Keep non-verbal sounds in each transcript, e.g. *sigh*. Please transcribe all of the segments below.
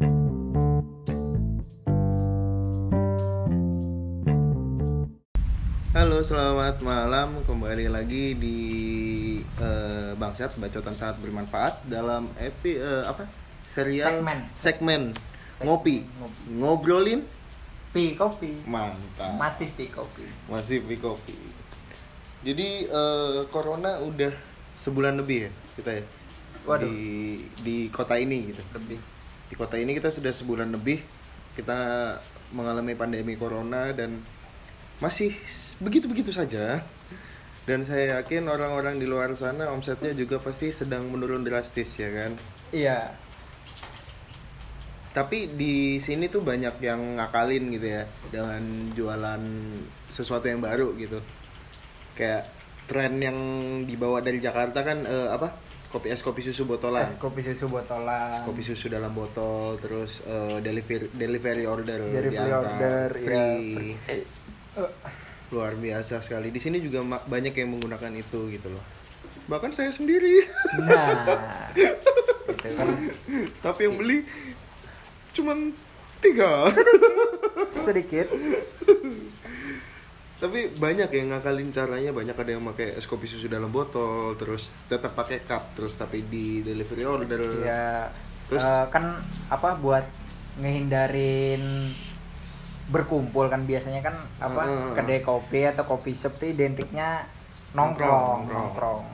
Halo, selamat malam. Kembali lagi di eh, Bangsat Bacotan Sangat Bermanfaat dalam epi eh, apa? Serial Segmen. segmen ngopi. Ngopi. Ngobrolin Pi kopi. mantap. Masih pi kopi. Masih pi kopi. Jadi eh, corona udah sebulan lebih ya kita ya. Waduh. Di di kota ini gitu. Lebih. Di kota ini kita sudah sebulan lebih kita mengalami pandemi corona dan masih begitu-begitu saja. Dan saya yakin orang-orang di luar sana omsetnya juga pasti sedang menurun drastis ya kan. Iya. Tapi di sini tuh banyak yang ngakalin gitu ya dengan jualan sesuatu yang baru gitu. Kayak tren yang dibawa dari Jakarta kan eh, apa? Kopi es kopi susu botolan. Es kopi susu botolan. Es kopi susu dalam botol terus eh, delivery delivery order Delivery diantar, order, iya. free. Eh, Luar biasa sekali. Di sini juga banyak yang menggunakan itu gitu loh. Bahkan saya sendiri. Nah. *laughs* Itu kan Tapi yang beli cuman tiga. sedikit. *laughs* Tapi banyak yang ngakalin caranya, banyak ada yang pakai es kopi susu dalam botol, terus tetap pakai cup, terus tapi di delivery order. Ya Terus? eh, kan apa buat ngehindarin berkumpul kan biasanya kan apa Hmm. kedai kopi atau kopi shop itu identiknya nongkrong Nongkrong, nongkrong.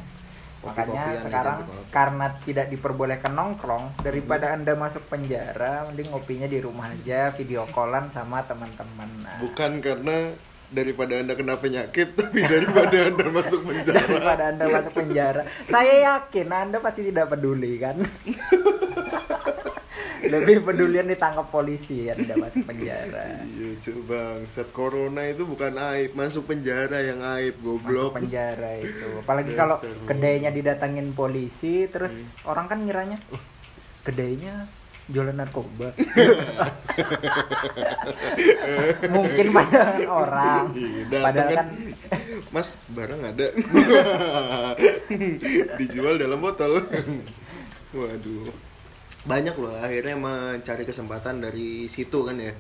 Makanya sekarang karena tidak diperbolehkan nongkrong daripada anda masuk penjara mending ngopinya di rumah aja video callan sama teman-teman. Nah, Bukan karena daripada anda kena penyakit, *laughs* tapi daripada anda masuk penjara. daripada anda masuk penjara. Saya yakin anda pasti tidak peduli kan. *laughs* Lebih pedulian ditangkap polisi anda masuk penjara. Iya coba set corona itu bukan aib, masuk penjara yang aib masuk goblok. penjara itu apalagi kalau kedainya didatangin polisi terus Hmm. orang kan ngiranya "Oh, kedainya jualan narkoba *laughs* mungkin pandangan orang Iya, datang padahal kan Mas, barang ada. *laughs* Dijual dalam botol. Waduh. Banyak loh akhirnya mencari kesempatan dari situ kan ya.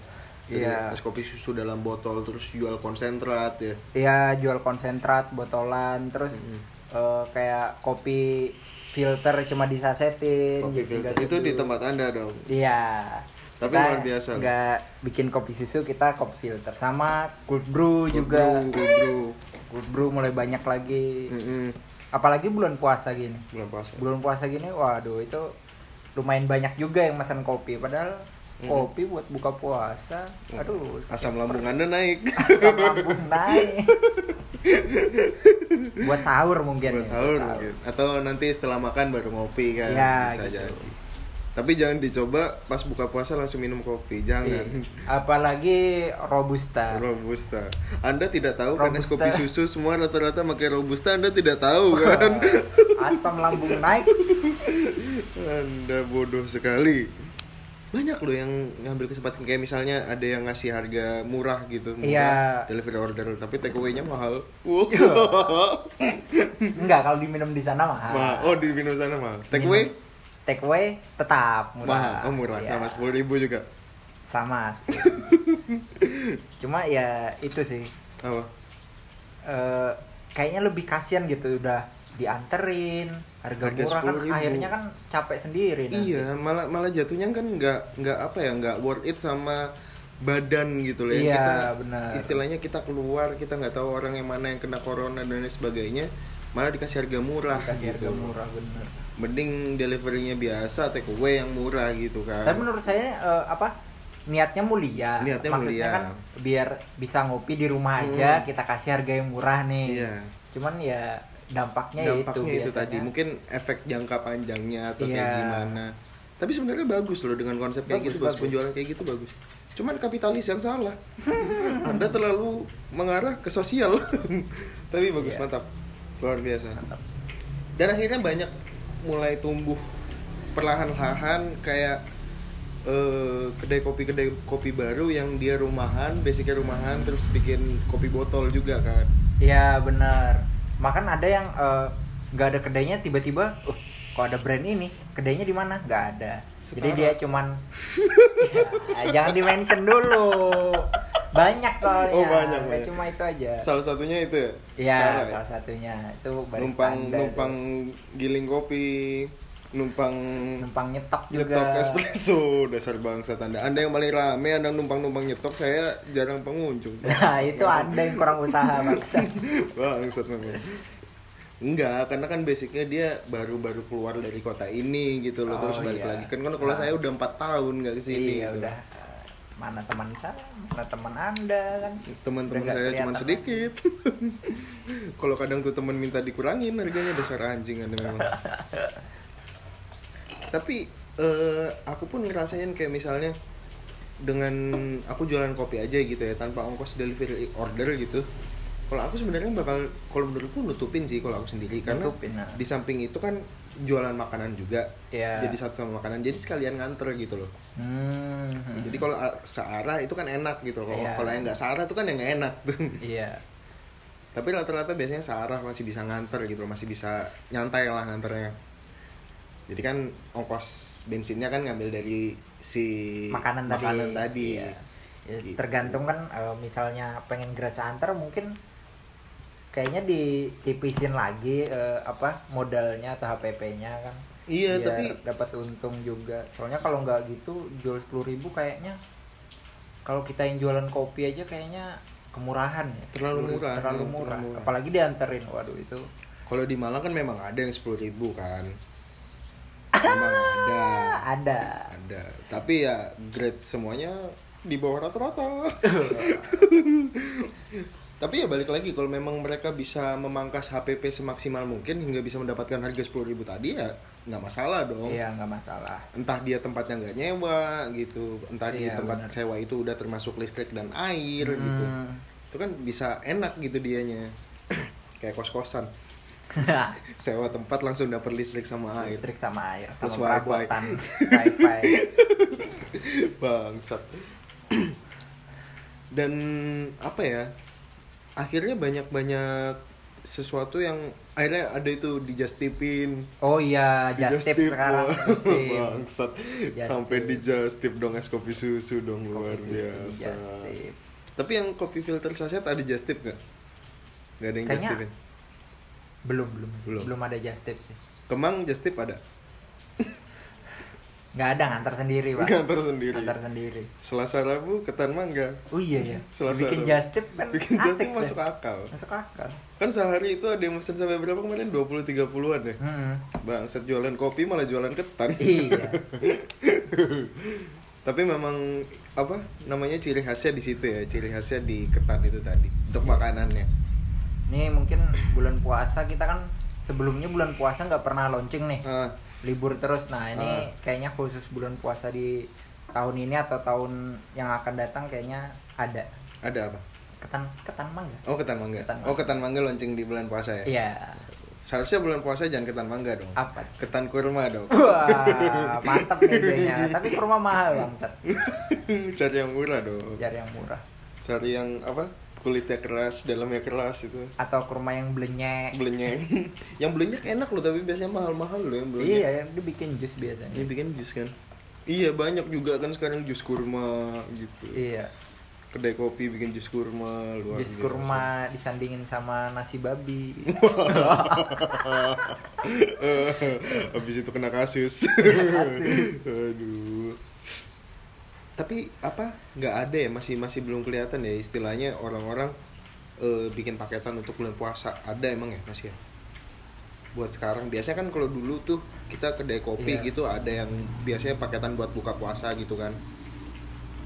Iya. Es kopi susu dalam botol terus jual konsentrat ya. ya jual konsentrat botolan terus Hmm. eh, kayak kopi filter cuma disasetin Kopi jadi filter. Itu di tempat Anda dong. Iya. Tapi Kita luar biasa. Nggak bikin kopi susu, kita kopi filter sama cold brew juga. Cold brew, cold brew. Cold brew mulai banyak lagi. Mm-mm. Apalagi bulan puasa gini. Bulan puasa. Bulan puasa gini, waduh itu lumayan banyak juga yang pesan kopi. Padahal Mm. kopi buat buka puasa, aduh Asam lambung Anda naik. asam lambung naik. *laughs* buat sahur mungkin. buat ya, sahur mungkin. Atau nanti setelah makan baru ngopi kan. Iya, Bisa gitu. jadi. Tapi jangan dicoba pas buka puasa langsung minum kopi, jangan. Iya. Apalagi robusta. Robusta. Anda tidak tahu kan es Robusta. kopi susu semua rata-rata pakai robusta, Anda tidak tahu kan? Asam lambung naik. Anda bodoh sekali. Banyak loh yang ngambil kesempatan kayak misalnya ada yang ngasih harga murah gitu, murah, Iya. delivery order, tapi take away-nya mahal. Wow. Enggak, kalau diminum di sana mahal. Mahal. Oh, di minum sana mahal. Take away Take away tetap murah. mahal. Oh, murah. Iya. Sama 10.000 ribu juga. Sama. *laughs* Cuma ya itu sih. Apa? eh kayaknya lebih kasihan gitu udah dianterin harga, Harga murah kan 10.000. akhirnya kan capek sendiri nanti. Iya, malah malah jatuhnya kan nggak nggak apa ya nggak worth it sama badan gitu loh ya. Iya, kita benar. istilahnya kita keluar kita nggak tahu orang yang mana yang kena corona dan lain sebagainya malah dikasih harga murah kasih gitu. harga murah bener. mending deliverynya biasa take away yang murah gitu kan Tapi menurut saya eh, apa niatnya mulia. Niatnya Maksudnya mulia. kan biar bisa ngopi di rumah aja Hmm. kita kasih harga yang murah nih. Iya. Cuman ya dampaknya, dampaknya itu, itu, biasanya. tadi mungkin efek jangka panjangnya atau kayak Iya. gimana tapi sebenarnya bagus loh dengan konsep kayak Bagus, gitu bagus penjualan kayak gitu bagus cuman kapitalis yang salah *laughs* anda terlalu mengarah ke sosial *laughs* tapi bagus Iya. mantap luar biasa Mantap. dan akhirnya banyak mulai tumbuh perlahan-lahan kayak eh, kedai kopi kedai kopi baru yang dia rumahan basicnya rumahan terus bikin kopi botol juga kan Iya benar. Makan ada yang eh, nggak ada kedainya tiba-tiba, uh, kok ada brand ini kedainya di mana nggak ada jadi Setara. dia cuman ya, jangan di mention dulu banyak soalnya Oh, banyak, Nggak banyak. cuma itu aja Salah satunya itu ya? Iya, ya? salah satunya itu numpang standar. numpang giling kopi, numpang numpang nyetok juga. nyetok espresso, *laughs* dasar bangsa tanda. Anda yang paling rame, Anda numpang-numpang nyetok, saya jarang pengunjung. *laughs* Nah, itu Anda yang kurang usaha, Bangsa. *laughs* Memang. Enggak, karena kan basicnya dia baru-baru keluar dari kota ini gitu loh, Oh, terus balik iya. lagi. Kan kalau kalau Nah. saya udah empat tahun nggak ke sini. iya, gitu. udah mana teman saya, mana teman Anda kan. Teman-teman saya cuma sedikit. kalau kadang tuh teman minta dikurangin harganya dasar anjing Anda memang. Tapi eh, aku pun ngerasain kayak misalnya dengan aku jualan kopi aja gitu ya tanpa ongkos delivery order gitu. Kalau aku sebenarnya bakal kalau menurutku nutupin sih kalau aku sendiri karena Nutupin, nah. di samping itu kan jualan makanan juga. Iya. Jadi satu sama makanan. Jadi sekalian nganter gitu loh. Hmm. Jadi kalau a- searah itu kan enak gitu. Kalau Iya. kalau yang nggak searah itu kan yang nggak enak tuh. Iya. Tapi rata-rata biasanya searah masih bisa nganter gitu loh, masih bisa nyantai lah nganternya. Jadi kan ongkos bensinnya kan ngambil dari si Makanan tadi. makanan tadi. Iya. Ya, Gitu. Tergantung kan eh, misalnya pengen gerasa antar mungkin kayaknya ditipisin lagi eh, apa modalnya atau HPP-nya kan. Iya, Biar tapi dapat untung juga. Soalnya kalau nggak gitu jual 10.000 kayaknya kalau kita yang jualan kopi aja kayaknya kemurahan ya. Terlalu murah, Terlalu murah. terlalu murah. Apalagi dianterin. Waduh itu. kalau di Malang kan memang ada yang sepuluh ribu kan. Ada. Ada. Ada. Tapi ya grade semuanya di bawah rata-rata. *laughs* Tapi ya balik lagi kalau memang mereka bisa memangkas HPP semaksimal mungkin hingga bisa mendapatkan harga 10.000 tadi ya nggak masalah dong. Iya nggak masalah. Entah dia tempatnya nggak nyewa gitu, entah di Iya, tempat benar. sewa itu udah termasuk listrik dan air gitu. Hmm. Itu kan bisa enak gitu dianya. *clears throat* Kayak kos-kosan. *laughs* Sewa tempat langsung dapat listrik sama air. listrik sama air Plus sama wifi. perabotan *laughs* wifi Bangsat. Dan apa ya? Akhirnya banyak-banyak sesuatu yang akhirnya ada itu di just tipin oh iya Di just tip Tip, sekarang *laughs* bangsat Just sampai Tip. di just tip dong es kopi susu dong Kopi luar susu, biasa just tip. tapi yang kopi filter saset ada just tip nggak nggak ada yang just Kayaknya- tipin belum belum. Belum. belum ada just tip sih. Kemang just tip ada? *laughs* Nggak ada ngantar sendiri pak. Ngantar sendiri. ngantar sendiri. Selasa rabu ketan mangga. Oh iya ya Selasa bikin Rabu. just tip kan bikin just tip deh. masuk akal. Masuk akal. Kan sehari itu ada yang mesen sampai berapa kemarin? 20 30-an ya? Hmm. bangsat jualan kopi malah jualan ketan. *laughs* Iya. *laughs* Tapi memang apa namanya ciri khasnya di situ ya. Ciri khasnya di ketan itu tadi. Untuk Iya. makanannya ini mungkin bulan puasa kita kan sebelumnya bulan puasa nggak pernah launching nih. Ah. Libur terus. Nah ini Ah. kayaknya khusus bulan puasa di tahun ini atau tahun yang akan datang kayaknya ada. Ada apa? Ketan ketan mangga. Oh ketan mangga. Ketan oh ketan mangga launching di bulan puasa ya? Iya. Seharusnya bulan puasa jangan ketan mangga dong. Apa? Ketan kurma dong. Wah mantap nih idenya. Tapi kurma mahal Tet. *laughs* cari yang murah dong. Cari yang murah. Cari yang apa kulitnya keras dalamnya keras itu atau kurma yang blenyek. Belenyek *laughs* yang belenyek enak loh tapi biasanya mahal-mahal loh yang belenyek iya yang dibikin jus biasanya. Ini bikin jus kan? Iya banyak juga kan sekarang jus kurma gitu. Iya. Kedai kopi bikin jus kurma luar jus biasa. kurma disandingin sama nasi babi. *laughs* Habis itu kena kasus. Kasus. *laughs* aduh tapi apa nggak ada ya masih masih belum kelihatan ya istilahnya orang-orang eh, bikin paketan untuk bulan puasa ada emang ya masih ya buat sekarang biasanya kan kalau dulu tuh kita kedai kopi Iya. gitu ada yang biasanya paketan buat buka puasa gitu kan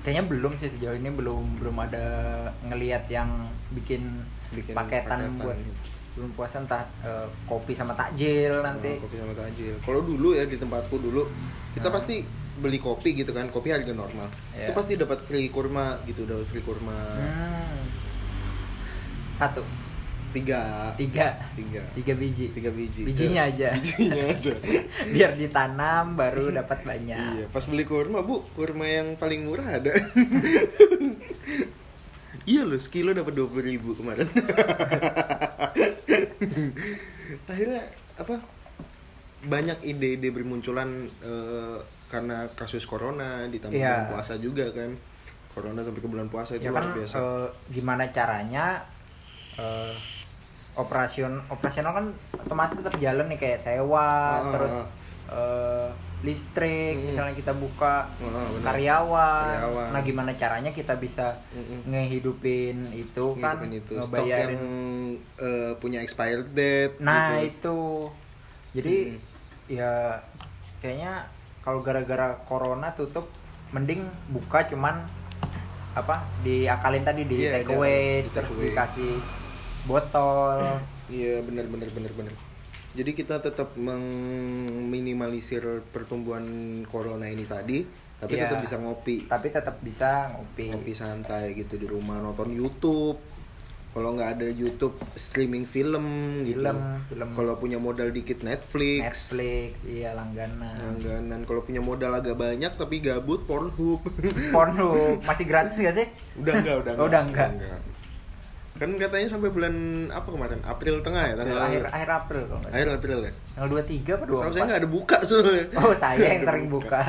kayaknya belum sih sejauh ini belum belum ada ngelihat yang bikin, Bikin paketan, paketan. buat belum puasa entah eh, kopi sama takjil nanti Oh, kopi sama takjil. Kalau dulu ya di tempatku dulu kita Hmm. pasti beli kopi gitu kan, kopi harga normal. Iya. Itu pasti dapat free kurma gitu, dapat free kurma Hmm. satu tiga, tiga tiga, tiga biji tiga biji. Bijinya Eh, aja. *laughs* Bijinya aja. *laughs* biar ditanam baru dapat banyak iya, pas beli kurma bu, kurma yang paling murah ada. *laughs* iya loh, sekilo dapat dua puluh ribu kemarin. Akhirnya apa? Banyak ide-ide bermunculan eh, karena kasus corona ditambah bulan puasa juga kan corona sampai ke bulan puasa itu ya kan luar biasa eh, gimana caranya eh, operation operasional kan otomatis tetap jalan nih kayak sewa Ah, terus eh, listrik Hmm. misalnya kita buka Ah, karyawan. Karyawan. nah gimana caranya kita bisa Mm-mm. ngehidupin itu kan Ngehidupin itu stok ngebayarin yang eh, punya expired date nah gitu. itu jadi. Ya kayaknya kalau gara-gara corona tutup mending buka cuman apa diakalin tadi di Iya, take away di terus take away. dikasih botol Iya benar benar benar benar. Jadi kita tetap meminimalisir pertumbuhan corona ini tadi, tapi Iya. tetap bisa ngopi, tapi tetap bisa ngopi, ngopi santai gitu di rumah nonton YouTube. Kalau nggak ada YouTube, streaming film, gitu. film film Kalau punya modal dikit Netflix. Netflix iya langganan Langganan. Kalau punya modal agak banyak tapi gabut Pornhub. Pornhub masih gratis gak sih udah enggak, udah Oh, udah enggak. Kan katanya sampai bulan apa kemarin? April tengah ya, tanggal akhir akhir April kalau akhir April ya. tanggal 23 apa Tahu saya 24 nggak ada buka soalnya. Oh saya yang sering buka.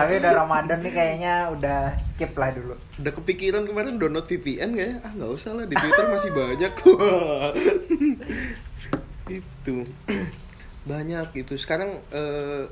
Tapi udah Ramadan nih kayaknya udah skip lah dulu. Udah kepikiran kemarin download VPN kayaknya. Ah nggak usah lah di Twitter masih banyak. Itu. Banyak itu. Sekarang eh,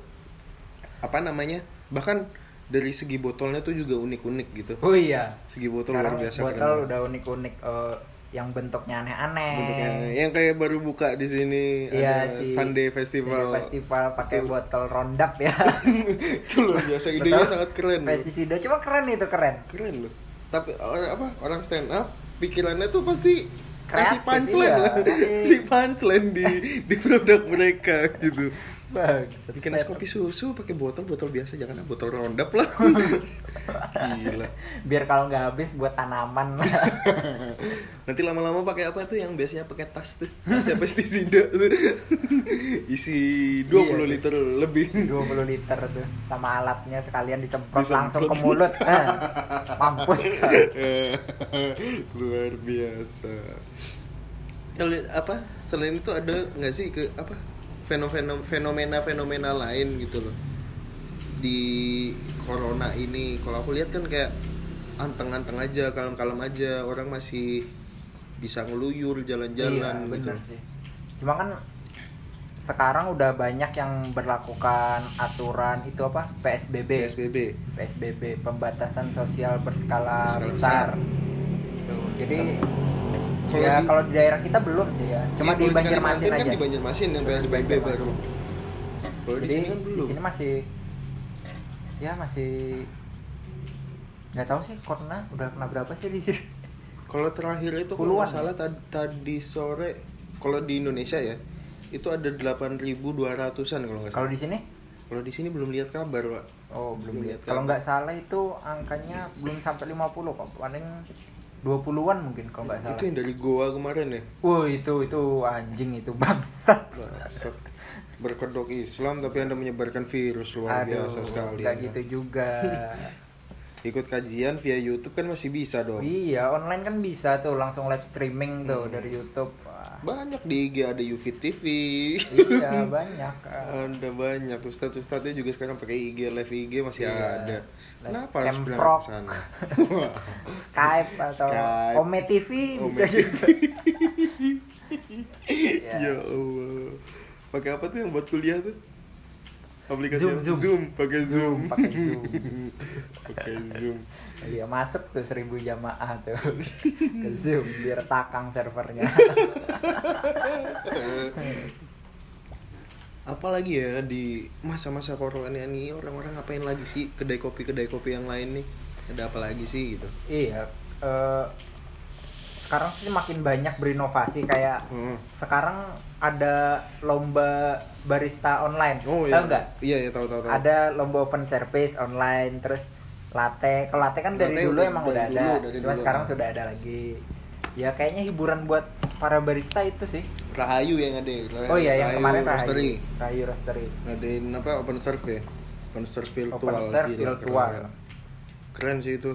apa namanya? Bahkan dari segi botolnya tuh juga unik-unik gitu Oh iya segi botol Sekarang luar biasa botol keren udah unik-unik eh, yang bentuknya aneh-aneh. bentuknya yang kayak baru buka di sini Iya ada sih. Sunday Festival Festival pakai botol rondap ya. *laughs* itu luar biasa idenya sangat keren. Pestisida cuma keren itu keren. keren loh tapi orang apa orang stand up pikirannya tuh pasti kasih Kreatif, punchline iya. lah *laughs* Kasih- si punchline di di produk mereka gitu Bagus. bikin es kopi susu pakai botol botol biasa jangan botol rondap lah *laughs* gila Biar kalau nggak habis buat tanaman. *laughs* nanti lama-lama pakai apa tuh yang biasanya pakai tas tuh tasnya pestisida tuh *laughs* isi 20 Iya. liter lebih 20 liter tuh sama alatnya sekalian disemprot Disemprot. langsung ke mulut. Eh, mampus kan. luar biasa kalau apa selain itu ada nggak sih ke apa fenomena fenomena fenomena lain gitu loh di corona ini kalau aku lihat kan kayak anteng-anteng aja kalem-kalem aja orang masih bisa ngeluyur Iya, jalan-jalan gitu bener sih. Cuma kan sekarang udah banyak yang berlakukan aturan itu apa PSBB. PSBB PSBB pembatasan sosial berskala Berskala besar. besar. Tuh, Jadi Kalau ya di- kalau di daerah kita belum sih ya. Cuma Iya, di kalau Banjarmasin Kalimantan aja. kan di Banjarmasin yang PSBB baru kalau di sini kan di belum sini masih ya masih nggak tahu sih corona udah kena berapa sih di sini. Kalau terakhir itu kalau Puluhan nggak salah tad- tadi sore kalau di Indonesia ya itu ada 8.200-an kalau nggak Kalau salah. di sini Kalau di sini belum lihat kabar, Pak. oh belum Belum lihat. Kalau nggak salah itu angkanya belum sampai 50 kok. Paling 20-an mungkin kalau nggak salah. Itu yang dari Goa kemarin ya. Wah itu itu anjing itu bangsat. Bangsat. Berkedok Islam tapi Anda menyebarkan virus luar Aduh, biasa sekali. nggak Anda. gitu juga. *laughs* Ikut kajian via YouTube kan masih bisa dong. iya, online kan bisa tuh langsung live streaming tuh dari YouTube. Banyak di IG ada UFIT TV. iya, *laughs* banyak. Ada banyak ustadz ustadznya juga sekarang pakai IG live IG masih Iya. ada. Kenapa harus ke sana? *laughs* Skype atau Skype. Ome TV bisa Ome juga. *laughs* Iya. ya Allah. Pakai apa tuh yang buat kuliah tuh? Aplikasi Zoom, apa? Zoom. pakai Zoom. pakai Zoom. pakai Zoom. Iya masuk tuh seribu jamaah tuh *laughs* ke Zoom biar takang servernya. Apalagi ya di masa-masa corona ini orang-orang ngapain lagi sih kedai kopi kedai kopi yang lain nih? Ada apa lagi sih gitu? iya. eh, sekarang sih makin banyak berinovasi kayak Hmm. sekarang ada lomba barista online. Oh Tahu iya. nggak? Iya ya tahu tahu tahu. Ada lomba open service online terus latte. Kalau latte kan dari Latte dulu udah- emang dari udah dulu, ada. Cuma dulu. sekarang sudah ada lagi. Ya kayaknya hiburan buat para barista itu sih. Rahayu yang ada. Rahayu- Oh iya yang Rahayu kemarin Roastery. Rahayu. Rahayu Roastery. Ngadain apa open serve ya? Open serve virtual. Open serve virtual. Keren. Keren sih itu.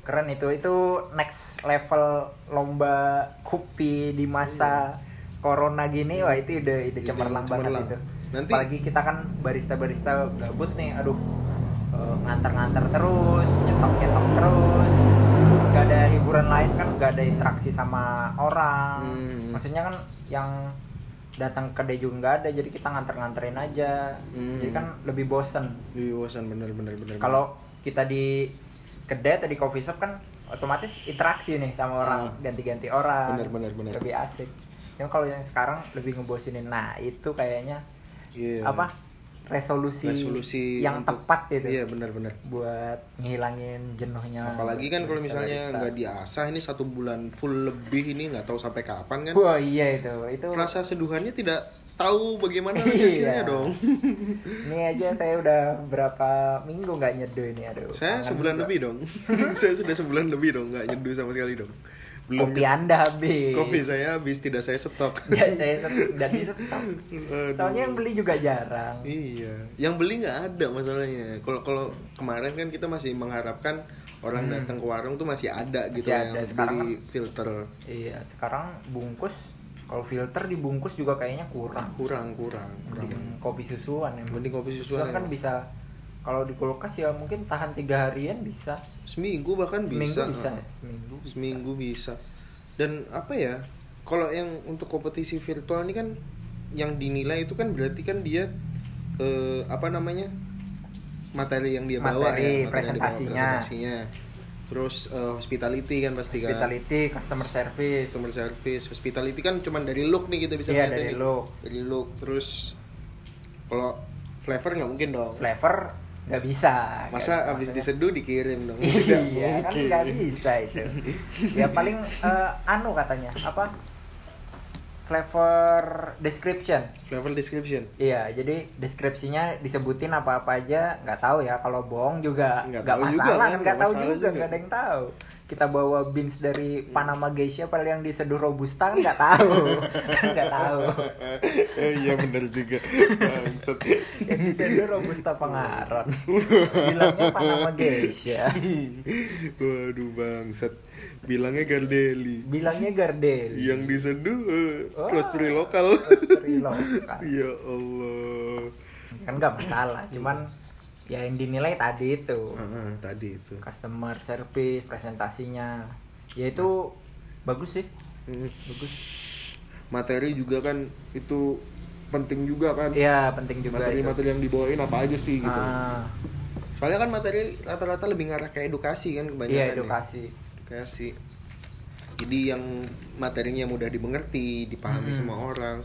Keren itu itu next level lomba kopi di masa corona gini wah itu ide ide Ide cemerlang banget cemerlang. itu. Nanti apalagi kita kan barista-barista gabut nih aduh nganter-nganter terus nyetok-nyetok terus gak ada hiburan lain kan gak ada interaksi sama orang Hmm. maksudnya kan yang datang ke kedai juga nggak ada jadi kita nganter-nganterin aja Hmm. jadi kan lebih bosen Wih, bosan bener bener bener. kalau kita di kedai atau di coffee shop kan otomatis interaksi nih sama orang Ah. ganti-ganti orang Bener, bener, bener. lebih asik yang kalau yang sekarang lebih ngebosinin nah itu kayaknya Iya. apa resolusi, resolusi yang untuk- tepat gitu Iya benar benar. buat ngilangin jenuhnya Apalagi kan kalau misalnya nggak diasah ini satu bulan full lebih ini nggak tahu sampai kapan kan? wah iya itu itu Rasa seduhannya tidak tahu bagaimana Iya. hasilnya dong. *laughs* ini aja saya udah berapa minggu nggak nyeduh ini aduh Saya sebulan juga. lebih dong. *laughs* saya sudah sebulan lebih dong nggak nyeduh sama sekali dong. Belum kopi anda habis kopi saya habis tidak saya stok. ya *laughs* saya dan di stok soalnya yang beli juga jarang Iya, yang beli nggak ada masalahnya. Kalau kalau kemarin kan kita masih mengharapkan orang Hmm. datang ke warung tuh masih ada gitu Masih yang ada. Sekarang beli filter. Iya, sekarang bungkus kalau filter dibungkus juga kayaknya kurang. Kurang kurang kurang. Mending kopi susuan ya. Mending kopi susuan kan emang. bisa kalau di kulkas ya mungkin tahan tiga harian bisa. Seminggu bahkan Seminggu bisa. bisa. ah. ya? Seminggu bisa. Seminggu bisa. Dan apa ya? Kalau yang untuk kompetisi virtual ini kan yang dinilai itu kan berarti kan dia eh, apa namanya? materi yang dia bawa Materi, ya, materi presentasinya. presentasinya. Terus eh, hospitality kan pasti kan. Hospitality, customer service. customer service hospitality kan cuman dari look nih kita bisa Iya, lihat dari nih. look. dari look terus kalau flavor nggak mungkin dong Flavor nggak bisa. masa bisa, abis maksudnya. diseduh dikirim dong iya kan nggak bisa itu. ya paling eh, anu katanya apa? Flavor description. flavor description Iya, jadi deskripsinya disebutin apa-apa aja, nggak tahu ya. Kalau bohong juga Nggak tahu masalah, juga, kan? kan nggak tahu juga. nggak ada yang tahu. Kita bawa beans dari Panama Geisha, padahal yang diseduh robusta nggak tahu, *laughs* nggak tahu. eh, iya bener juga Bangsat. Yang diseduh robusta pengaron, *laughs* bilangnya Panama Geisha, waduh bangsat bilangnya Gardeli bilangnya Gardel. yang diseduh Wah. roastery lokal Roastery lokal. *laughs* ya Allah Kan nggak masalah, cuman ya yang dinilai tadi itu. Ah, ah, tadi itu. Customer service presentasinya. Ya itu bagus sih. Hmm. bagus. Materi juga kan itu penting juga kan. Iya penting juga materi-materi yang dibawain apa aja sih gitu. Ah, soalnya kan materi rata-rata lebih ngarah ke edukasi kan kebanyakan iya ya. edukasi. Edukasi. Jadi yang materinya mudah dimengerti dipahami Hmm. semua orang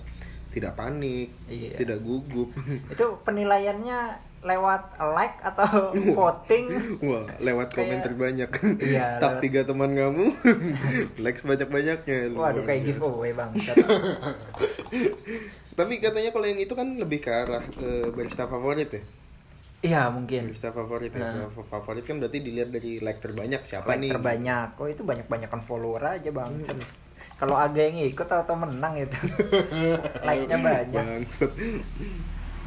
tidak panik Iya. tidak gugup. Itu penilaiannya lewat like atau *laughs* voting. Wah lewat komen Kayak- terbanyak. Iya, *laughs* tag tiga teman kamu. *laughs* Like sebanyak banyaknya waduh kayak giveaway bang. Tapi katanya kalau yang itu kan lebih ke arah ke barista favorit ya? Iya mungkin. Barista favorit ya. Nah. favorit kan berarti dilihat dari like terbanyak. Siapa like nih? terbanyak. Oh itu banyak banyakan follower aja bang. Kalau ada yang ikut atau menang itu. Like nya banyak. Bangset.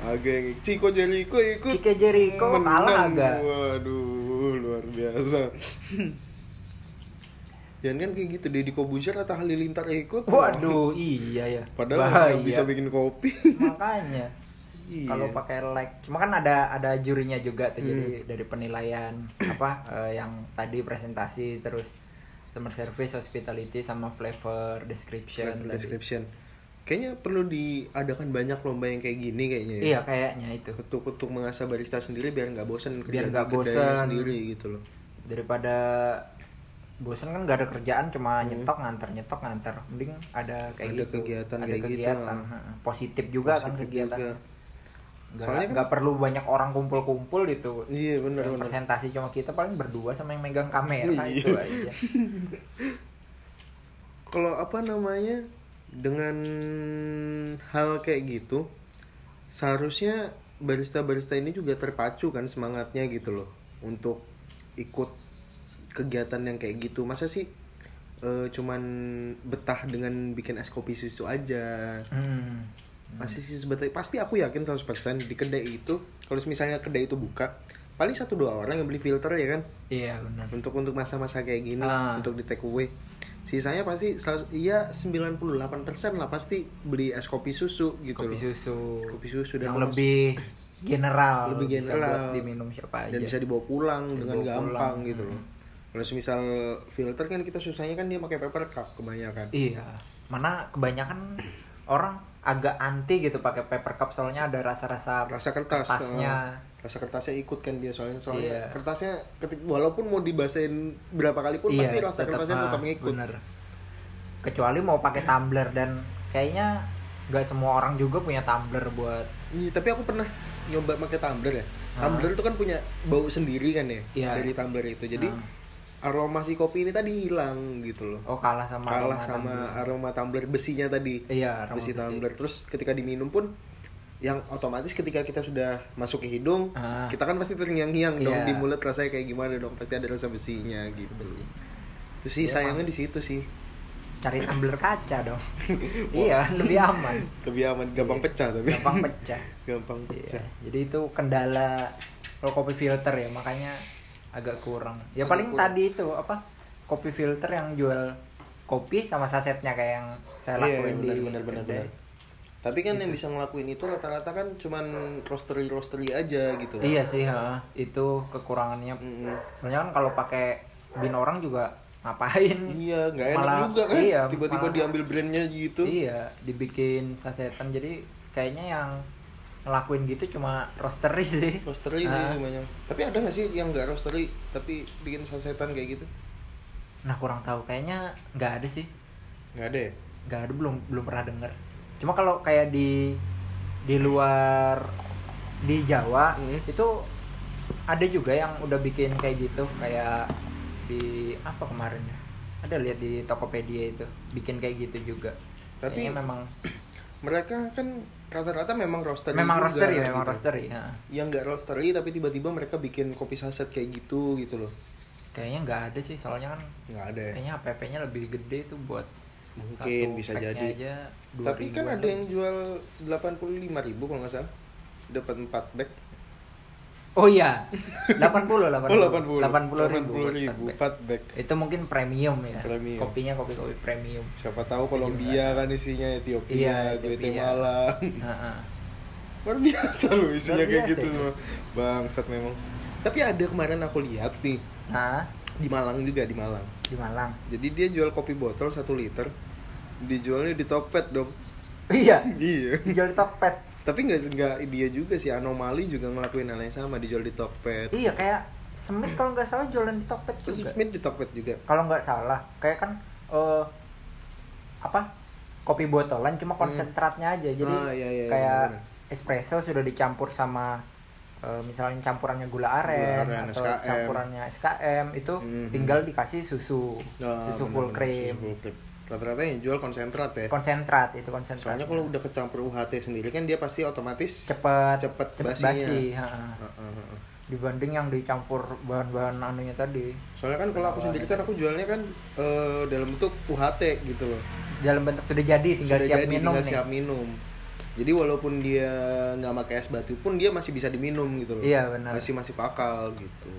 Agak yang Ciko Jericho ikut Cike Jericho kalah agak Waduh, luar biasa. *laughs* Jangan kan kayak gitu Deddy Kobusier atau Halilintar ikut. waduh iya ya Padahal Bahaya. bisa bikin kopi. makanya Iya. kalau pakai like cuma kan ada ada jurinya juga tuh Hmm. jadi dari penilaian apa eh, yang tadi presentasi terus customer service hospitality sama flavor description Flavor tadi. description. Kayaknya perlu diadakan banyak lomba yang kayak gini kayaknya ya. iya kayaknya itu Untuk untuk mengasah barista sendiri biar nggak bosan Biar nggak bosan. sendiri gitu loh. daripada bosan kan gak ada kerjaan cuma Hmm. nyetok nganter nyetok nganter mending ada kayak Ada gitu kegiatan ada kayak gitu. kegiatan heeh. positif juga kan Positif kegiatan juga. nggak Soalnya kan- nggak perlu banyak orang kumpul-kumpul gitu Iya benar benar. presentasi cuma kita paling berdua sama yang megang kamera Iya. itu aja *laughs* kalau apa namanya dengan hal kayak gitu seharusnya barista-barista ini juga terpacu kan semangatnya gitu loh untuk ikut kegiatan yang kayak gitu masa sih eh, cuman betah dengan bikin es kopi susu aja Hmm. masih sih sebetulnya pasti aku yakin 100% di kedai itu kalau misalnya kedai itu buka paling satu dua orang yang beli filter ya kan Iya benar. untuk untuk masa-masa kayak gini Ah. untuk di take away sisanya pasti selalu- iya 98% lah pasti beli es kopi susu gitu kopi loh. susu Kopi susu dan yang lebih general Lebih bisa general. buat diminum siapa aja dan bisa dibawa pulang Bisa dengan dibawa gampang pulang. gitu loh Hmm. kalau misal filter kan kita susahnya kan dia pakai paper cup kebanyakan iya mana kebanyakan orang agak anti gitu pakai paper cup soalnya ada rasa-rasa rasa kertas kertasnya. Rasa kertasnya ikut kan dia soalnya soalnya Iya. kertasnya ketik walaupun mau dibasahin berapa kali pun pasti rasa kertasnya ah, tetap ngikut bener. kecuali mau pakai tumbler dan kayaknya nggak semua orang juga punya tumbler buat Iya, tapi aku pernah nyoba pakai tumbler ya Ah. tumbler itu kan punya bau sendiri kan ya Iya. dari tumbler itu jadi Ah. aroma si kopi ini tadi hilang gitu loh oh kalah sama kalah aroma sama tumbler. aroma tumbler besinya tadi iya aroma besi besi. tumbler terus ketika diminum pun yang otomatis ketika kita sudah masuk ke hidung Ah. kita kan pasti terngiang-ngiang dong Iya. di mulut rasanya kayak gimana dong pasti ada rasa besinya gitu Besi. itu sih Iya, sayangnya di situ sih cari tumbler kaca dong *laughs* iya lebih aman lebih aman gampang Iya. pecah tapi gampang pecah *laughs* gampang Iya, pecah jadi itu kendala kalau kopi filter ya makanya agak kurang ya Agak paling kurang. tadi itu apa kopi filter yang jual kopi sama sasetnya kayak yang saya Iya, lakuin benar, di benar, benar, kedai. Tapi kan Gitu. yang bisa ngelakuin itu rata-rata kan cuman roastery roastery aja gitu. loh. iya sih ha. itu kekurangannya Mm-mm. soalnya kan kalau pakai bin orang juga ngapain Iya, nggak enak Malah- juga kan. iya, Tiba-tiba malah- diambil brandnya gitu. iya dibikin sasetan jadi kayaknya yang ngelakuin gitu cuma roastery sih Roastery sih semuanya. Tapi ada nggak sih yang nggak roastery tapi bikin sasetan kayak gitu? nah kurang tahu kayaknya nggak ada sih Nggak ada ya? nggak ada belum belum pernah dengar cuma kalau kayak di di luar di Jawa Hmm. itu ada juga yang udah bikin kayak gitu kayak di apa kemarin ya ada lihat di Tokopedia itu bikin kayak gitu juga Tapi- Kayaknya memang *clears throat* Mereka kan rata-rata memang roastery. memang juga, roastery ya memang gitu. roastery ya. Yang nggak roastery tapi tiba-tiba mereka bikin kopi saset kayak gitu gitu loh. kayaknya nggak ada sih soalnya kan Nggak ada ya. kayaknya APP-nya lebih gede tuh buat Mungkin satu bisa jadi. aja Tapi kan 2000-an ada yang jual 85.000 ribu kalau nggak salah. Dapat 4 bag. oh iya 80 80 *laughs* Oh 80 80 ribu, 80 ribu buat 4 bag. itu mungkin premium ya Premium. kopinya kopi kopi premium Siapa tahu Kolombia kan isinya Ethiopia, Iya. Guatemala. *laughs* Heeh. Luar biasa loh isinya Luar kayak biasa gitu itu. semua. Bangsat memang. Tapi ada kemarin aku lihat nih nah di Malang juga di Malang. di Malang Jadi dia jual kopi botol 1 liter. Dijualnya di Tokped dong. iya iya. dijual di Tokped Tapi nggak nggak dia juga sih anomali juga ngelakuin hal yang sama dijual di Tokped. iya kayak Smith kalau nggak salah jualan di Tokped Terus juga Smith di Tokped juga. kalau nggak salah kayak kan eh apa kopi botolan cuma konsentratnya aja jadi Ah, iya, iya, kayak benar-benar. espresso sudah dicampur sama eh, misalnya campurannya gula aren, Gula aren, atau SKM. campurannya SKM itu Mhm. tinggal dikasih susu Nah, susu full cream susu full cream. Rata-rata yang jual konsentrat ya. konsentrat itu konsentrat Soalnya kalau udah kecampur UHT sendiri kan dia pasti otomatis cepet cepet cepet basinya. basi ha. Heeh, heeh. dibanding yang dicampur bahan-bahan anunya tadi Soalnya kan kalau aku sendiri kan aku jualnya kan eh, dalam bentuk UHT gitu loh. dalam bentuk sudah jadi tinggal Sudah siap jadi, minum tinggal nih siap minum. Jadi walaupun dia nggak pakai es batu pun dia masih bisa diminum gitu loh. Iya, benar. Masih masih pakal gitu.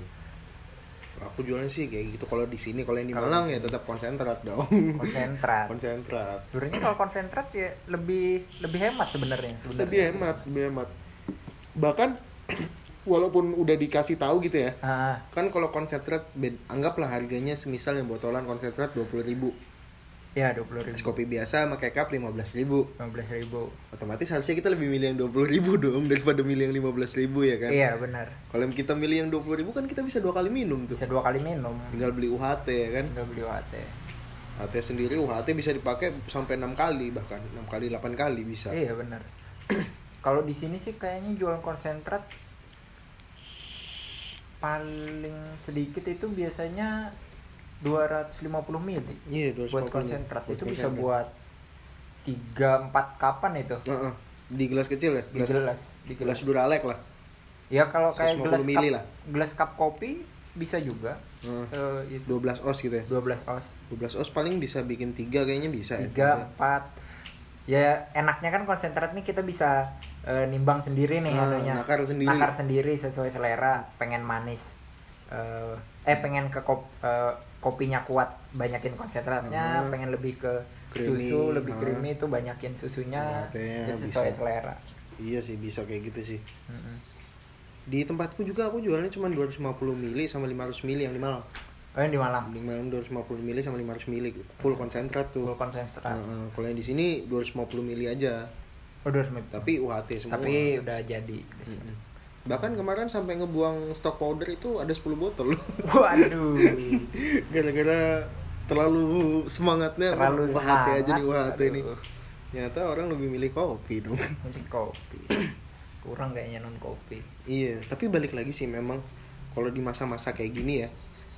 Aku jualnya sih kayak gitu. Kalau di sini kalau yang di Malang ya tetap konsentrat dong. konsentrat *laughs* konsentrat. sebenarnya kalau konsentrat ya lebih lebih hemat sebenarnya sebenarnya Lebih hemat, lebih hemat. Bahkan walaupun udah dikasih tahu gitu ya. Ah, Kan kalau konsentrat anggaplah harganya semisal yang botolan konsentrat 20.000 ribu ya dua puluh Es ribu kopi biasa pakai cup 15.000 ribu. lima belas ribu. Otomatis harusnya kita lebih milih yang 20.000 ribu dong daripada milih yang 15.000 ribu ya kan? Iya benar. Kalau kita milih yang 20.000 ribu kan kita bisa dua kali minum tuh. Bisa dua kali minum. Tinggal beli UHT ya kan? Tinggal beli UHT UHT sendiri UHT bisa dipakai sampai 6 kali bahkan. 6 kali 8 kali bisa. Iya benar. *clears throat* Kalau di sini sih kayaknya jual konsentrat paling sedikit itu biasanya 250 mili Iya, buat 250. konsentrat. Buat itu bisa buat 3 4 kapan itu? Heeh. Di gelas kecil ya? di gelas. Di Gelas gelas. Duralek lah. Ya kalau kayak 150 gelas mili cup lah. gelas cup kopi bisa juga. Se- itu. 12 os gitu ya? 12 oz 12 os paling bisa bikin 3 kayaknya bisa ya. Tiga empat. Ya enaknya kan konsentrat nih kita bisa eh, nimbang sendiri nih Ah, anunya. nakar sendiri. nakar sendiri sesuai selera pengen manis eh, eh pengen ke kop, eh, kopinya kuat banyakin konsentratnya Hmm. pengen lebih ke Creamy, susu lebih ah. creamy itu banyakin susunya jadi sesuai bisa. selera Iya sih bisa kayak gitu sih. Mm-mm. Di tempatku juga aku jualnya cuma 250 mili sama 500 mili yang di Malang. oh yang di Malang Di Malang 250 mili sama 500 mili full konsentrat tuh. full konsentrat Heeh, kalau yang di sini 250 mili aja. oh 250. Tapi UHT semua. tapi udah jadi. Mm-mm. Bahkan kemarin sampai ngebuang stok powder itu ada 10 botol loh. waduh *laughs* Gara-gara terlalu semangatnya terlalu semangat aja nih. Aduh, Ternyata orang lebih milih kopi dong. mungkin kopi kurang kayaknya non kopi Iya, tapi balik lagi sih memang kalau di masa-masa kayak gini ya,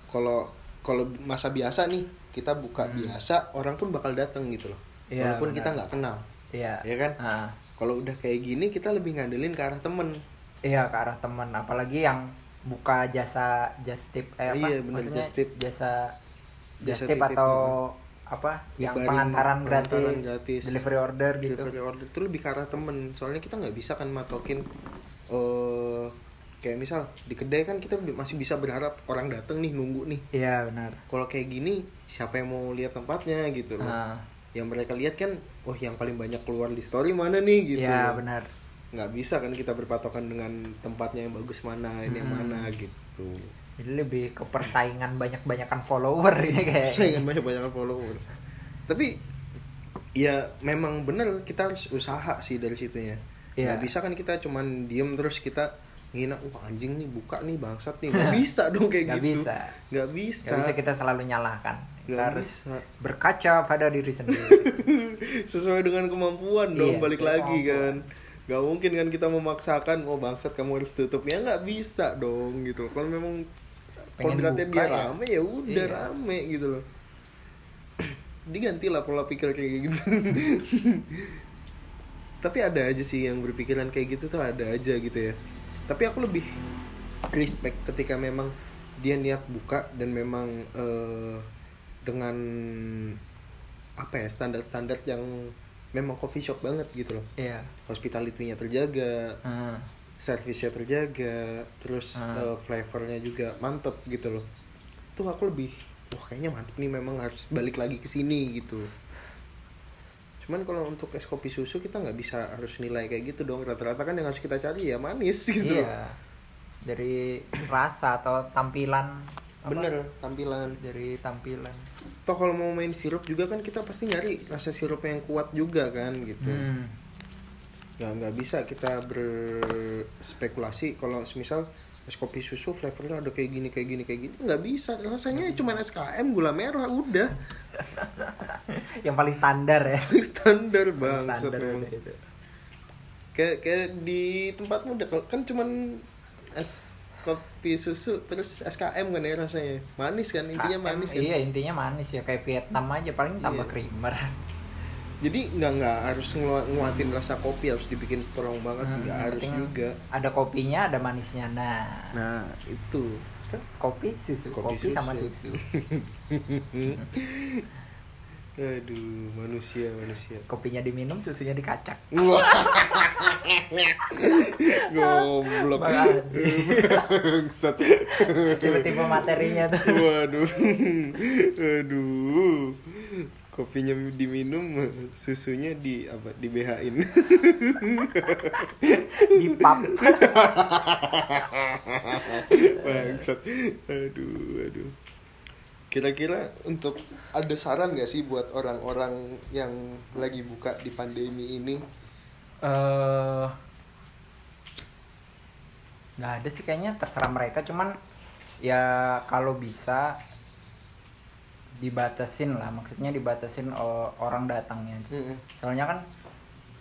kalau kalau masa biasa nih kita buka Hmm. biasa, orang pun bakal datang gitu loh. Iya, Walaupun benar. kita nggak kenal, iya ya kan? Ah. Kalau udah kayak gini kita lebih ngandelin ke arah temen. Iya ke arah teman, apalagi yang buka jasa just tip eh apa? Iya, bener, Maksudnya just tip. jasa just Jasa tip titip, atau apa? yang Nyebarin pengantaran pengantaran gratis, gratis. delivery order gitu. Delivery order itu lebih ke arah temen. Soalnya kita nggak bisa kan matokin eh kayak misal di kedai kan kita masih bisa berharap orang datang nih nunggu nih. Iya benar. Kalau kayak gini siapa yang mau lihat tempatnya gitu loh. Nah, yang mereka lihat kan oh yang paling banyak keluar di story mana nih gitu iya benar. Nggak bisa kan kita berpatokan dengan tempatnya yang bagus mana ini yang Hmm. mana gitu Jadi lebih ke persaingan banyak-banyakan follower ini kayak. saingan banyak banyak followers tapi ya memang bener kita harus usaha sih dari situnya Iya. nggak bisa kan kita cuman diem terus kita ngina wah anjing nih buka nih bangsat nih nggak *laughs* bisa dong kayak Nggak gitu bisa. nggak bisa Gak bisa kita selalu nyalahkan. Kita Nggak harus bisa. berkaca pada diri sendiri. *laughs* sesuai dengan kemampuan dong Iya, balik lagi kemampuan. kan nggak mungkin kan kita memaksakan oh bangsat kamu harus tutup ya nggak bisa dong gitu. Kalau memang buka dia ya. rame ya udah Iya. rame gitu loh. *clears throat* Digantilah pola pikir kayak gitu. *laughs* Tapi ada aja sih yang berpikiran kayak gitu tuh ada aja gitu ya. Tapi aku lebih respect ketika memang dia niat buka dan memang eh, dengan apa ya standar-standar yang memang coffee shop banget gitu loh Iya. hospitality-nya terjaga Hmm. servisnya terjaga terus Hmm. eh, flavornya juga mantep gitu loh tuh aku lebih wah kayaknya mantep nih memang harus balik lagi ke sini gitu cuman kalau untuk es kopi susu kita nggak bisa harus nilai kayak gitu dong rata-rata kan yang harus kita cari ya manis *laughs* gitu loh. Iya. Dari rasa atau tampilan apa? bener tampilan Dari tampilan. toh kalau mau main sirup juga kan kita pasti nyari rasa sirup yang kuat juga kan gitu Hmm. nggak nggak bisa kita berspekulasi kalau semisal es kopi susu flavornya ada kayak gini kayak gini kayak gini nggak bisa rasanya cuma SKM gula merah udah *laughs* Yang paling standar ya. standar bang standar udah itu. kayak kayak di tempatmu udah kan cuman es kopi susu terus SKM kan ya rasanya manis kan intinya KM, manis kan Iya, intinya manis ya kayak Vietnam aja paling tambah Iya. creamer. jadi nggak nggak harus ngelu- nguatin rasa kopi harus dibikin strong banget Hmm, nggak harus juga Ada kopinya, ada manisnya. Nah, nah itu kopi susu, Kopi kopi, sama susu. *laughs* aduh manusia manusia Kopinya diminum, susunya dikacak. *laughs* Goblok. Tipe-tipe materinya tuh. Waduh. Aduh. Kopinya diminum, susunya di apa? Di BH-in. Di pub. Bangsat. Aduh, aduh. Kira-kira untuk ada saran gak sih buat orang-orang yang lagi buka di pandemi ini? eh nggak ada sih kayaknya terserah mereka cuman ya kalau bisa dibatasin lah maksudnya dibatasin orang datangnya Mm-mm. soalnya kan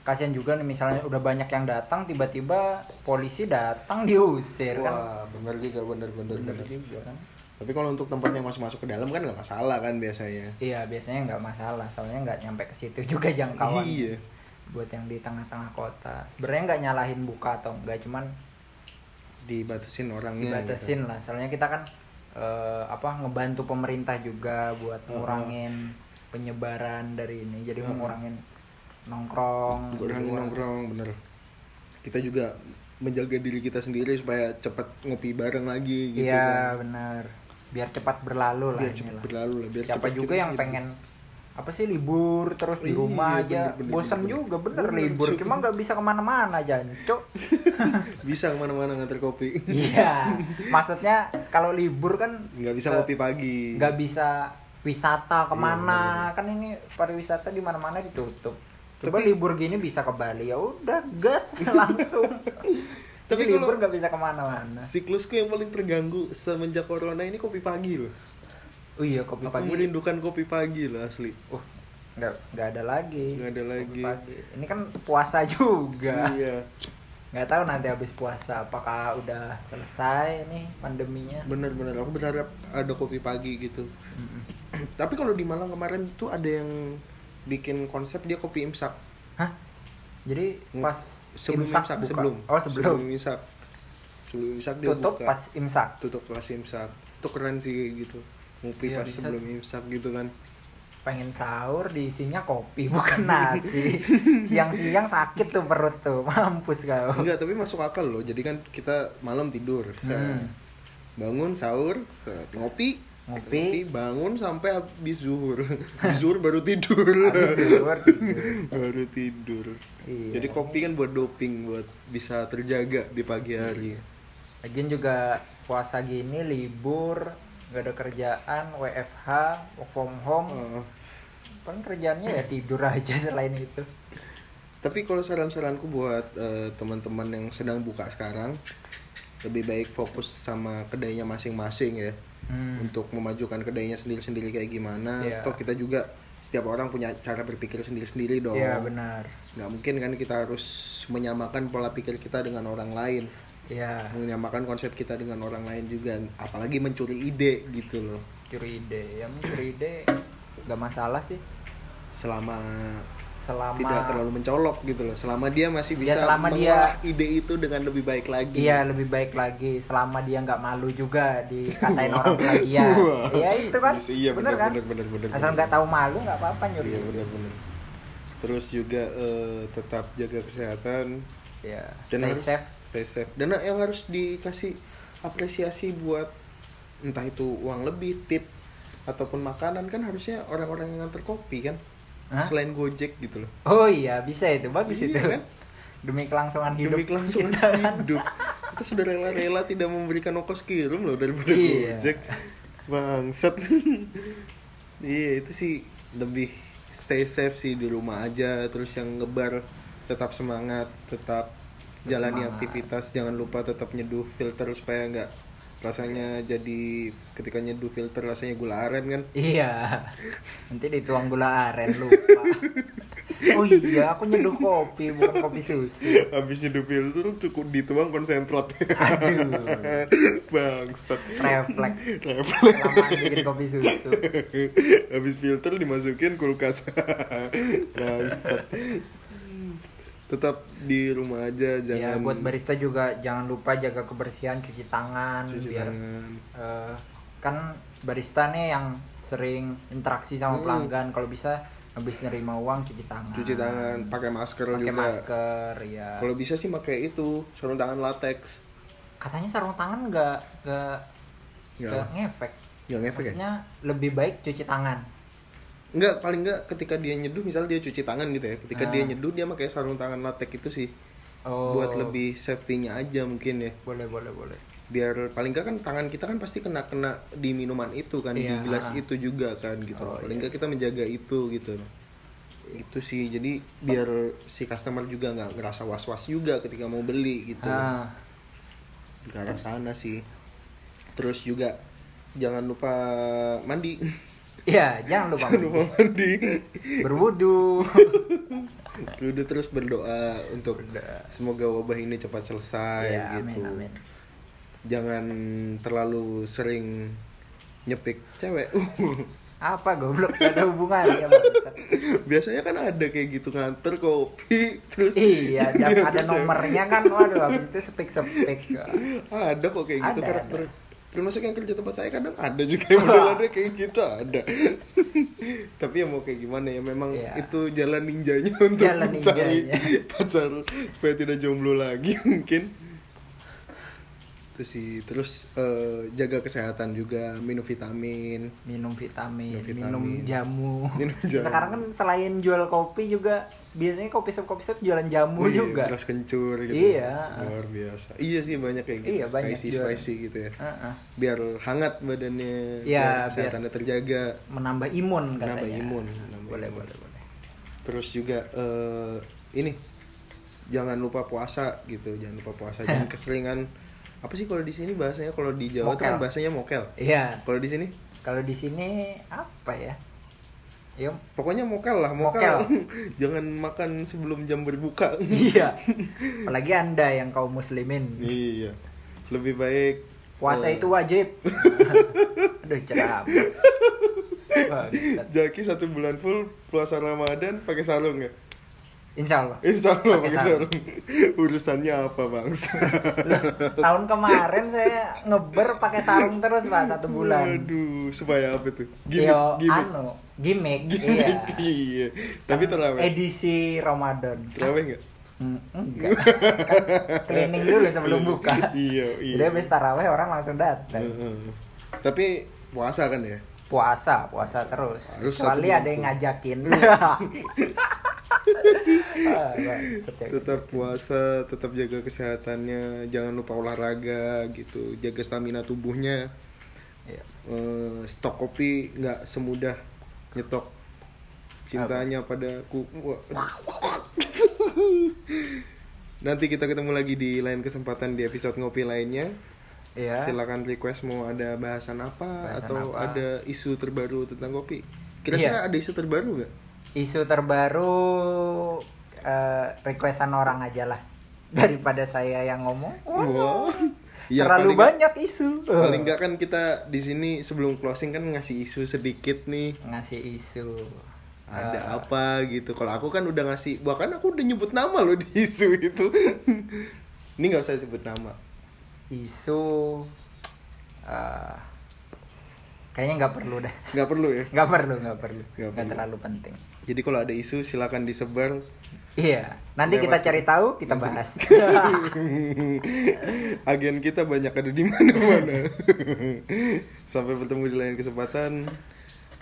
kasihan juga nih misalnya udah banyak yang datang tiba-tiba polisi datang *laughs* diusir kan Wah, bener juga, bener, bener, bener bener. juga kan Tapi kalau untuk tempat yang masuk masuk ke dalam kan nggak masalah kan biasanya. iya biasanya nggak masalah soalnya nggak nyampe ke situ juga jangkauan Iya. buat yang di tengah-tengah kota sebenarnya nggak nyalahin buka atau enggak cuman Dibatasin orangnya. dibatasin lah soalnya kita kan eh, apa ngebantu pemerintah juga buat ngurangin penyebaran dari ini jadi Hmm. ngurangin nongkrong Gitu. Luar. nongkrong bener. Kita juga menjaga diri kita sendiri supaya cepat ngopi bareng lagi gitu iya kan. benar biar cepat berlalu lah biar cepat lah. berlalu lah biar siapa juga yang hidup. pengen apa sih libur terus di Iya, rumah aja bener, bener, bosan bener, juga bener, bener. libur Bener. cuma nggak bisa ke mana-mana jancok *laughs* bisa ke mana-mana nganter kopi iya *laughs* maksudnya kalau libur kan nggak bisa ngopi pagi nggak bisa wisata ke mana Iya, kan ini pariwisata di mana-mana ditutup coba Tapi- libur gini bisa ke Bali ya udah gas *laughs* langsung. Tapi tapi libur nggak bisa ke mana-mana. siklusku yang paling terganggu semenjak corona ini kopi pagi loh. Oh iya kopi aku pagi. merindukan kopi pagi loh asli. Uh nggak nggak ada lagi. Nggak ada kopi lagi. pagi. ini kan puasa *laughs* juga. Iya. Nggak tahu nanti habis puasa apakah udah selesai nih pandeminya. Bener-bener aku berharap ada kopi pagi gitu. Mm-mm. *clears throat* tapi kalau di Malang kemarin tuh ada yang bikin konsep dia kopi imsak. Hah? Jadi pas sebelum imsak imsak, buka? sebelum. Oh sebelum, imsak. Sebelum imsak dia tutup buka. pas imsak? Tutup pas imsak. Itu keren sih gitu. Ngopi Iya, pas bisa. sebelum imsak gitu kan. Pengen sahur diisinya kopi bukan nasi. *laughs* Siang-siang sakit tuh perut tuh *laughs* mampus kau. Enggak tapi masuk akal loh. Jadi kan kita malam tidur. Hmm. bangun sahur set. ngopi Ngopi. bangun sampai habis zuhur *laughs* habis zuhur baru tidur Habis zuhur *laughs* tidur. baru tidur Iya. jadi kopi kan buat doping buat bisa terjaga di pagi hari Lagian juga puasa gini libur nggak ada kerjaan WFH work from home Oh. paling kerjaannya ya tidur aja selain itu Tapi kalau saran-saranku buat eh, teman-teman yang sedang buka sekarang, lebih baik fokus sama kedainya masing-masing ya, Hmm. untuk memajukan kedainya sendiri-sendiri kayak gimana. Iya. Toh kita juga setiap orang punya cara berpikir sendiri-sendiri dong. Iya benar Nggak mungkin kan kita harus menyamakan pola pikir kita dengan orang lain, Iya menyamakan konsep kita dengan orang lain juga, apalagi mencuri ide gitu loh. curi ide ya mencuri ide nggak masalah sih Selama selama tidak terlalu mencolok gitu loh. Selama dia masih Ya, bisa selama mengolah dia- ide itu dengan lebih baik lagi. Iya lebih baik lagi selama dia nggak malu juga dikatain orang plagiat. Wah. Iya itu kan, Iya, bener, bener, kan? bener, bener, bener, Asal bener. nggak tahu malu nggak apa-apa nyuri. Iya benar-benar. Terus juga eh, tetap jaga kesehatan Ya, dan stay harus safe. stay safe. Dan yang harus dikasih apresiasi buat entah itu uang lebih, tip ataupun makanan kan harusnya orang-orang yang nganter kopi kan. Hah? Selain Gojek gitu loh. Oh iya bisa itu bagus Iya, itu. kan? Demi kelangsungan hidup. Demi kelangsungan kita kan. hidup. Kita sudah rela-rela tidak memberikan ongkos kirim loh daripada Iya. Gojek. Bangsat. *laughs* iya, itu sih lebih stay safe sih di rumah aja terus yang ngebar tetap semangat, tetap jalani Semangat. aktivitas, jangan lupa tetap nyeduh filter supaya nggak rasanya jadi ketika nyeduh filter rasanya gula aren kan. Iya. Nanti dituang gula aren lupa. *laughs* Oh iya, aku nyeduh kopi bukan kopi susu. Habis nyeduh filter cukup dituang konsentrat. Aduh. *laughs* Bangsat. Refleks. Refleks. Lama bikin kopi susu. *laughs* Habis filter dimasukin kulkas. Bangsat. Tetap di rumah aja Ya jangan buat barista juga jangan lupa jaga kebersihan, cuci tangan cuci biar tangan. eh, kan barista nih yang sering interaksi sama Hmm. pelanggan kalau bisa habis nerima uang cuci tangan. Cuci tangan, pakai masker pakai juga. masker ya. Kalau bisa sih pakai itu, sarung tangan latex. Katanya sarung tangan nggak nggak Nggak ngefek. Nggak ngefek ya? Maksudnya lebih baik cuci tangan. Enggak, paling enggak ketika dia nyeduh misal dia cuci tangan gitu ya. Ketika Ah. dia nyeduh dia pakai sarung tangan latex itu sih. Oh. Buat lebih safety-nya aja mungkin ya. boleh boleh boleh. biar paling nggak kan tangan kita kan pasti kena kena di minuman itu kan Iya. di gelas itu juga kan gitu Oh, paling iya. nggak kita menjaga itu gitu itu sih jadi biar si customer juga nggak ngerasa was was juga ketika mau beli gitu Ah, ke arah sana sih terus juga jangan lupa mandi *laughs* Iya, jangan lupa jangan lupa mandi berwudu. *laughs* Duduk terus berdoa untuk Berdoa. semoga wabah ini cepat selesai Iya, gitu amin amin. jangan terlalu sering nyepik cewek *laughs* Apa goblok gak ada hubungannya bangsat. biasanya kan ada kayak gitu nganter kopi terus Iya, ada, nomornya kan, waduh habis itu sepik-sepik. *laughs* ada kok kayak gitu Ada, karakter ada. Termasuk yang kerja tempat saya kadang ada juga yang modelannya *laughs* kayak gitu ada *laughs* tapi ya mau kayak gimana ya memang Iya. itu jalan ninjanya *laughs* untuk Jalan mencari ninjanya. pacar supaya tidak jomblo lagi mungkin itu sih terus eh, jaga kesehatan juga minum vitamin minum vitamin, Minum vitamin. minum jamu. *laughs* Minum jamu. Sekarang kan selain jual kopi juga biasanya kopi shop kopi shop jualan jamu Iya, juga. beras kencur gitu Iya. luar biasa iya sih banyak kayak gitu Iya, banyak spicy jualan. spicy gitu ya Heeh. biar hangat badannya Iya, biar kesehatannya terjaga Menambah imun katanya. Menambah imun, menambah boleh, imun. boleh, boleh. terus juga eh, ini jangan lupa puasa gitu jangan lupa puasa *laughs* jangan keseringan apa sih kalau di sini bahasanya kalau di Jawa kan Mokel. bahasanya mokel Iya, kalau di sini kalau di sini apa ya? Yuk. pokoknya mokel lah mokel, Mokel. *laughs* jangan makan sebelum jam berbuka *laughs* iya. Apalagi Anda yang kaum muslimin. iya lebih baik Puasa eh, itu wajib. *laughs* Aduh, cerah. Jaki satu bulan full puasa Ramadan pakai sarung ya Insya Allah. Insya Allah Pakai sarung. *laughs* Urusannya apa bang? Tahun kemarin saya ngeber pakai sarung terus pak satu bulan. Waduh, supaya apa tuh? Yo, gimmick. anu, gimmick, Gimmick, iya. iya. Tapi terawih. Edisi Ramadan. Terawih nggak? Hmm, enggak. Kan cleaning dulu sebelum buka. Iya, iya. Jadi habis taraweh orang langsung datang. Heeh. Tapi puasa kan ya? Puasa, puasa terus. Harus Kecuali ada yang ngajakin. *laughs* *laughs* *laughs* Ah, ya. Tetap puasa, tetap jaga kesehatannya, jangan lupa olahraga gitu, jaga stamina tubuhnya. Iya. Eh, stok kopi nggak semudah nyetok cintanya padaku. Wah. *laughs* Nanti kita ketemu lagi di lain kesempatan di episode ngopi lainnya. Iya. Silakan request mau ada bahasan apa Bahasan atau apa. ada isu terbaru tentang kopi. Kira-kira Iya. ada isu terbaru nggak? Isu terbaru eh, requestan orang aja lah *laughs* daripada saya yang ngomong. Wow. *laughs* Ya, Terlalu banyak isu. Paling nggak *laughs* kan kita di sini sebelum closing kan ngasih isu sedikit nih. ngasih isu. Ada Eh, apa gitu. Kalau aku kan udah ngasih, bahkan aku udah nyebut nama loh di isu itu. Ini nggak usah sebut nama. isu eh, kayaknya nggak perlu dah. Nggak perlu ya. Nggak perlu, nggak perlu. Nggak terlalu penting. Jadi kalau ada isu silakan disebar. Iya, nanti Lewat- kita cari tahu, kita bahas. *laughs* Agen kita banyak ada di mana-mana. *laughs* Sampai bertemu di lain kesempatan.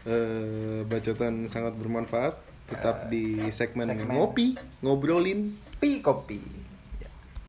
Eh, bacotan sangat bermanfaat. Tetap di segmen, segmen. ngopi, ngobrolin. Pi kopi.